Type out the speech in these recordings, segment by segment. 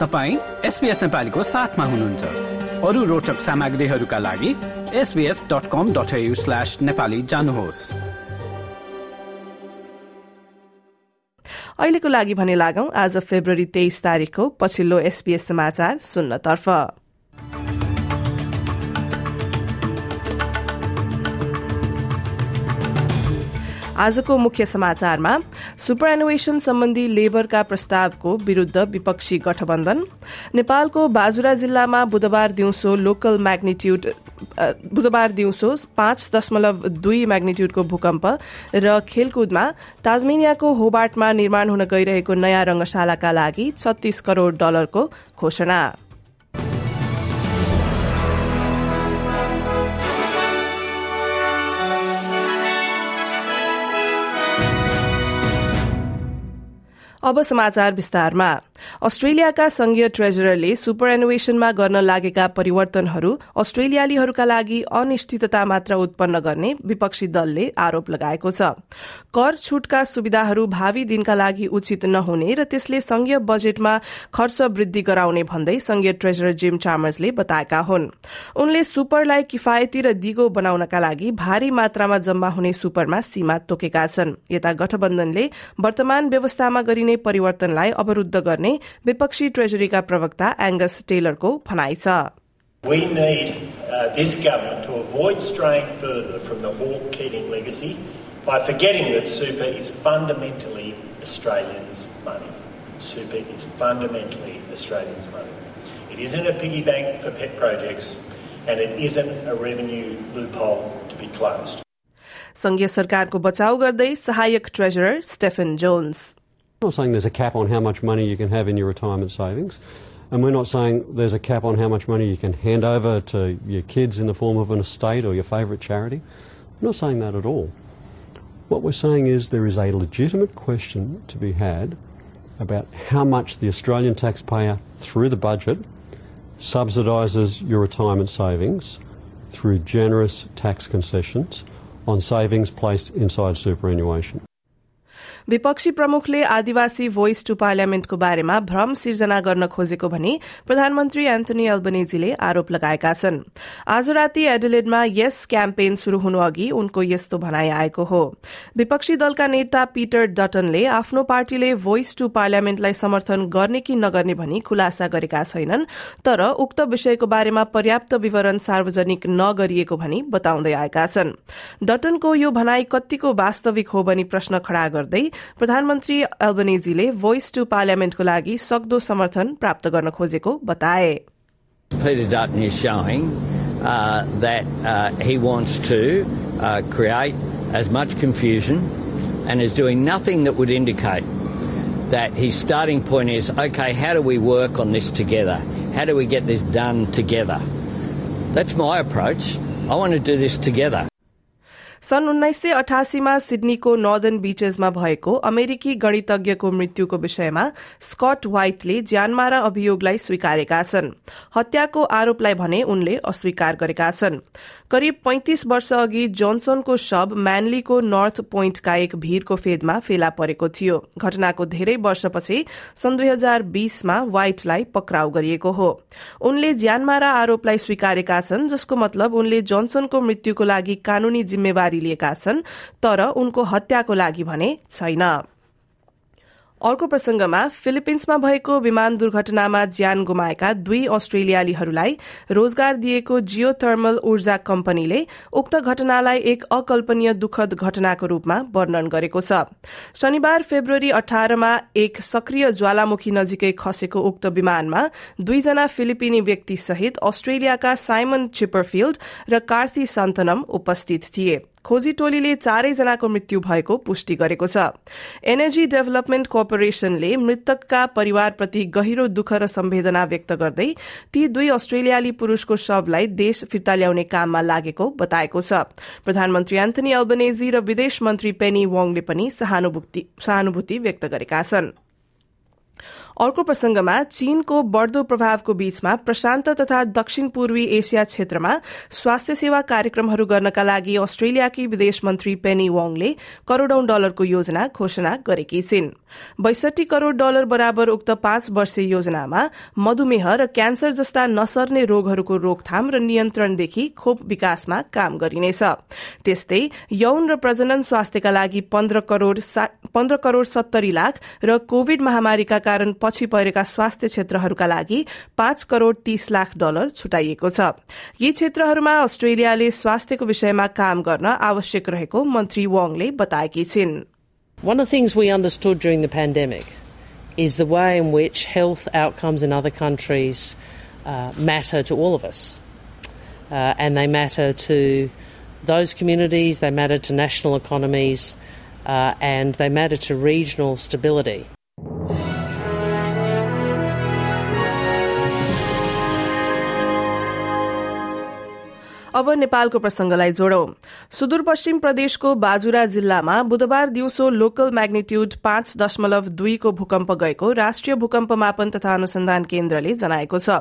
तपाईँ एसपिएस नेपालीको साथमा हुनुहुन्छ। अरू रोचक सामग्रीहरूका लागि SBS dot com dot slash Nepali जानुहोस्। अहिलेको लागि भने लागौं आज फेब्रुअरी तेइस तारीकको पछिल्लो एसपीएस समाचार सुन्नतर्फ। आजको मुख्य समाचारमा सुपरएनुएसन सम्बन्धी लेबरका प्रस्तावको विरूद्ध विपक्षी गठबन्धन। नेपालको बाजुरा जिल्लामा बुधबार दिउँसो लोकल म्याग्निट्युड बुधबार दिउँसो पाँच दशमलव दुई म्याग्निट्युडको भूकम्प र खेलकुदमा ताजमेनियाको होबार्टमा निर्माण हुन गइरहेको नयाँ रंगशालाका लागि छत्तीस करोड़ डलरको घोषणा। अब समाचार विस्तारमा। अस्ट्रेलियाका संघीय ट्रेजररले सुपर एनुवेशनमा गर्न लागेका परिवर्तनहरू अस्ट्रेलियालीहरूका लागि अनिश्चितता मात्र उत्पन्न गर्ने विपक्षी दलले आरोप लगाएको छ। कर छूटका सुविधाहरू भावी दिनका लागि उचित नहुने र त्यसले संघीय बजेटमा खर्च वृद्धि गराउने भन्दै संघीय ट्रेजरर जिम चामर्सले बताएका हुन्। उनले सुपरलाई किफायती र दिगो बनाउनका लागि भारी मात्रामा जम्मा हुने सुपरमा सीमा तोकेका छन्। यता गठबन्धनले वर्तमान व्यवस्थामा गरिने परिवर्तनलाई अवरूद्ध गर्ने विपक्षी ट्रेजरीका प्रवक्ता एंगस टेलरको भनाइ छ We need uh, this government to avoid straying further from the Hawke Keating legacy by forgetting that super is fundamentally Australians' money. Super is fundamentally Australians' money. It isn't a piggy bank for pet projects and it isn't a revenue loophole to be closed. संघीय सरकारको बचाउ गर्दै सहायक treasurer Stephen Jones I'm not saying there's a cap on how much money you can have in your retirement savings, and we're not saying there's a cap on how much money you can hand over to your kids in the form of an estate or your favourite charity. I'm not saying that at all. What we're saying is there is a legitimate question to be had about how much the Australian taxpayer, through the budget, subsidises your retirement savings through generous tax concessions on savings placed inside superannuation. विपक्षी प्रमुखले आदिवासी voice two पार्लियामेन्टको बारेमा भ्रम सिर्जना गर्न खोजेको भनी प्रधानमन्त्री Anthony अल्बनेजीले आरोप लगाएका छन्। आज राति एडिलेडमा यस क्याम्पेन शुरू हुनु अघि उनको यस्तो भनाइ आएको हो। विपक्षी दलका नेता पीटर डटनले आफ्नो पार्टीले भोइस टू पार्लियामेन्टलाई समर्थन गर्ने कि नगर्ने भनी खुलासा गरेका छैनन् तर उक्त विषयको बारेमा पर्याप्त विवरण सार्वजनिक नगरिएको भनी बताउँदै आएका छन्। डटनको यो भनाई कतिको वास्तविक हो भनी प्रश्न खड़ा गर्दै प्रधानमन्त्री एल्बनेजीले भोइस टू पार्लियामेन्टको लागि सक्दो समर्थन प्राप्त गर्न खोजेको बताए Peter Dutton is showing uh, that uh, he wants to uh, create as much confusion and is doing nothing that would indicate that his starting point is okay, how do we work on this together? How do we get this done together? That's my approach. I want to do this together. सन् उन्नाइस सय अठासीमा सिडनीको northern बीचेसमा भएको अमेरिकी गणितज्ञको मृत्युको विषयमा Scott व्हाइटले ज्यानमारा अभियोगलाई स्वीकारेका छन्। हत्याको आरोपलाई भने उनले अस्वीकार गरेका छन्। करिब पैंतिस वर्ष अघि जोन्सनको शव म्यानलीको नर्थ पोइन्टका एक भीरको फेदमा फेला परेको थियो। घटनाको धेरै वर्षपछि सन् दुई हजार बीसमा व्हाइटलाई पक्राउ गरिएको हो। उनले ज्यानमारा आरोपलाई स्वीकारेका छन् जसको मतलब उनले जोन्सनको मृत्युको लागि कानूनी जिम्मेवारी लिएका छन् तर उनको हत्याको लागि भने छैन। अर्को प्रसंगमा फिलिपिन्समा भएको विमान दुर्घटनामा ज्यान गुमाएका दुई अस्ट्रेलियालीहरूलाई रोजगार दिएको जियो थर्मल ऊर्जा कम्पनीले उक्त घटनालाई एक अकल्पनीय दुखद घटनाको रूपमा वर्णन गरेको छ। शनिबार फेब्रुअरी अठारमा एक सक्रिय ज्वालामुखी नजिकै खसेको उक्त विमानमा दुईजना फिलिपिनी व्यक्ति सहित अस्ट्रेलियाका साइमन चिपरफिल्ड र कार्थी सन्तनम उपस्थित थिए। खोजी टोलीले चारैजनाको मृत्यु भएको पुष्टि गरेको छ। एनर्जी डेभलपमेन्ट कर्पोरेशनले मृतकका परिवारप्रति गहिरो दुःख र सम्वेदना व्यक्त गर्दै ती दुई अस्ट्रेलियाली पुरूषको शवलाई देश फिर्ता ल्याउने काममा लागेको बताएको छ। प्रधानमन्त्री एन्थनी अल्बनेजी र विदेश मन्त्री पेनी वङले पनि सहानुभूति व्यक्त गरेका छन्। अर्को प्रसंगमा चीनको बढ़दो प्रभावको बीचमा प्रशान्त तथा दक्षिण पूर्वी एसिया क्षेत्रमा स्वास्थ्य सेवा कार्यक्रमहरू गर्नका लागि अस्ट्रेलियाकी विदेश मन्त्री पेनी वङले करोड़ौं डलरको योजना घोषणा गरेकी छिन्। बैसठी करोड़ डलर बराबर उक्त पाँच वर्षीय योजनामा मधुमेह र क्यान्सर जस्ता नसर्ने रोगहरूको रोकथाम र नियन्त्रणदेखि खोप विकासमा काम गरिनेछ। त्यस्तै यौन र प्रजनन स्वास्थ्यका लागि पन्ध्र करोड़ सत्तरी लाख र कोविड महामारीका कारण पछि परेका स्वास्थ्य क्षेत्रहरूका लागि पाँच करोड़ तीस लाख डलर छुटाइएको छ यी क्षेत्रहरूमा अस्ट्रेलियाले स्वास्थ्यको विषयमा काम गर्न आवश्यक रहेको मन्त्री वङले बताएकी छिन् One of the things we understood during the pandemic is the way in which health outcomes in other countries uh, matter to all of us. Uh, and they matter to those communities, they matter to national economies, uh, and they matter to regional stability. अब नेपालको प्रसंगलाई जोडौं। सुदूरपश्चिम प्रदेशको बाजुरा जिल्लामा बुधबार दिउँसो local म्याग्निट्यूड पाँच दशमलव दुईको भूकम्प गएको राष्ट्रिय भूकम्प मापन तथा अनुसन्धान केन्द्रले जनाएको छ।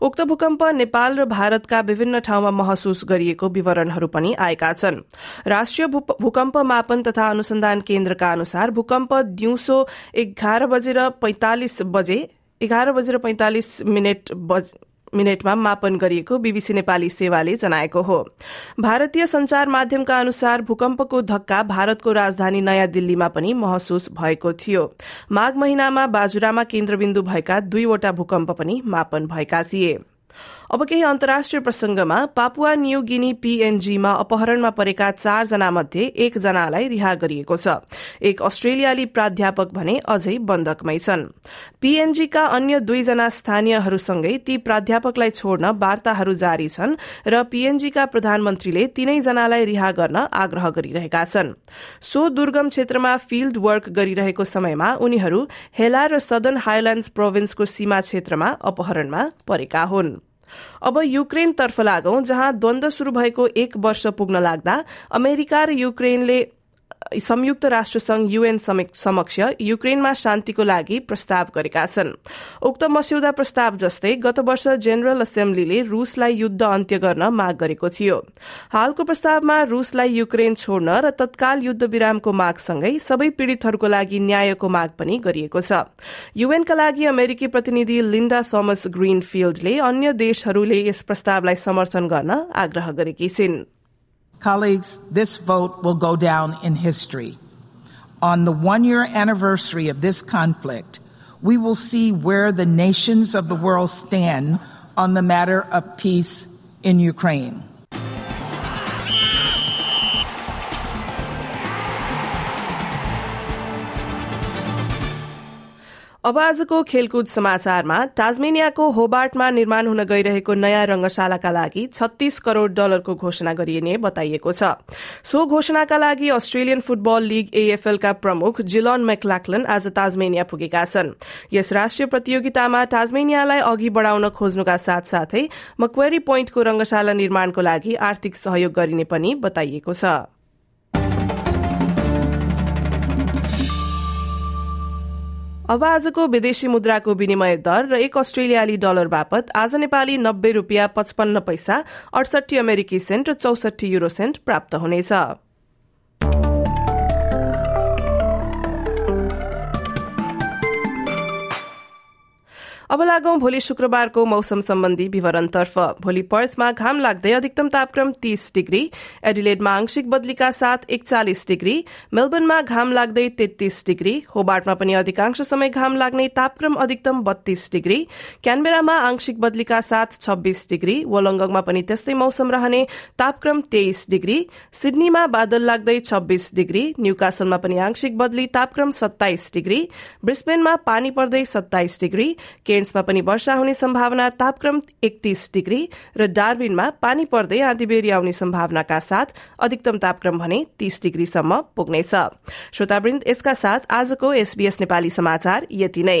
उक्त भूकम्प नेपाल र भारतका विभिन्न ठाउँमा महसुस गरिएको विवरणहरू पनि आएका छन्। राष्ट्रिय भूकम्प मापन तथा अनुसन्धान केन्द्रका अनुसार भूकम्प दिउँसो एघार बजेर पैंतालिस बजे एघार बजेर पैंतालिस मिनट मिनटमा मापन गरिएको बीबीसी नेपाली सेवाले जनाएको हो। भारतीय संचार माध्यमका अनुसार भूकम्पको धक्का भारतको राजधानी नयाँ दिल्लीमा पनि महसुस भएको थियो। माघ महिनामा बाजुरामा केन्द्रबिन्दु भएका दुईवटा भूकम्प पनि मापन भएका थिए। अब केही अन्तर्राष्ट्रिय प्रसंगमा पापुवा न्यू गिनी पीएनजीमा अपहरणमा परेका चारजना मध्ये एकजनालाई रिहा गरिएको छ। एक अस्ट्रेलियाली प्राध्यापक भने अझै बन्धकमै छन्। पीएनजीका अन्य दुईजना स्थानीयहरूसँगै ती प्राध्यापकलाई छोड्न वार्ताहरू जारी छन् र पीएनजीका प्रधानमन्त्रीले तीनैजनालाई रिहा गर्न आग्रह गरिरहेका छन्। सो दुर्गम क्षेत्रमा फिल्ड वर्क गरिरहेको समयमा उनीहरू हेला र सदन हाइल्याण्ड प्रोभिन्सको सीमा क्षेत्रमा अपहरणमा परेका हुन्। अब युक्रेनतर्फ लागौं जहाँ द्वन्द शुरू भएको एक वर्ष पुग्न लाग्दा अमेरिका र युक्रेनले संयुक्त राष्ट्र संघ युएन समक्ष युक्रेनमा शान्तिको लागि प्रस्ताव गरेका छन्। उक्त मस्यौदा प्रस्ताव जस्तै गत वर्ष जेनरल असेम्ब्लीले रूसलाई युद्ध अन्त्य गर्न माग गरेको थियो। हालको प्रस्तावमा रूसलाई युक्रेन छोड्न र तत्काल युद्ध विरामको मागसँगै सबै पीड़ितहरूको लागि न्यायको माग पनि गरिएको छ। युएनका लागि अमेरिकी प्रतिनिधि लिन्डा थोमस ग्रीनफिल्डले अन्य देशहरूले यस प्रस्तावलाई समर्थन गर्न आग्रह गरेकी छिन्। Colleagues, this vote will go down in history. On the one year anniversary of this conflict, we will see where the nations of the world stand on the matter of peace in Ukraine. अब आजको खेलकुद समाचारमा टाजमेनियाको होबार्टमा निर्माण हुन गइरहेको नयाँ रंगशालाका लागि छत्तीस करोड़ डलरको घोषणा गरिने बताइएको छ। सो घोषणाका लागि अस्ट्रेलियन फुटबल लीग एएफएलका प्रमुख जिलोन मैक्लाक्लन आज ताजमेनिया पुगेका छन्। यस राष्ट्रिय प्रतियोगितामा टाजमेनियालाई अघि बढ़ाउन खोज्नुका साथसाथै मक्वेरी पोइन्टको रंगशाला निर्माणको लागि आर्थिक सहयोग गरिने पनि बताइएको छ। अब आजको विदेशी मुद्राको विनिमय दर र एक अस्ट्रेलियाली डलर बापत आज नेपाली नब्बे रूपियाँ पचपन्न पैसा अडसठी अमेरिकी सेन्ट र चौसठी युरो सेन्ट प्राप्त हुनेछ। अब लागौं भोलि शुक्रबारको मौसम सम्बन्धी विवरणतर्फ। भोलि पर्थमा घाम लाग्दै अधिकतम तापक्रम तीस डिग्री एडिलेडमा आंशिक बदलीका साथ एकचालिस डिग्री मेलबर्नमा घाम लाग्दै तेत्तीस डिग्री होबार्टमा पनि अधिकांश समय घाम लाग्ने तापक्रम अधिकतम बत्तीस डिग्री क्यानबेरामा आंशिक बदलीका साथ छब्बीस डिग्री वलङ्गमा पनि त्यस्तै मौसम रहने तापक्रम तेइस डिग्री सिडनीमा बादल लाग्दै छब्बीस डिग्री न्यूकासलमा पनि आंशिक बदली तापक्रम सत्ताइस डिग्री ब्रिस्बेनमा पानी पर्दै सत्ताइस डिग्री केन्समा पनि वर्षा हुने सम्भावना तापक्रम एकतीस डिग्री र डार्विनमा पानी पर्दै आँधीबेरी आउने सम्भावनाका साथ अधिकतम तापक्रम भने तीस डिग्रीसम्म पुग्नेछ। श्रोतावृन्द यसका साथ आजको एसबीएस नेपाली समाचार यति नै।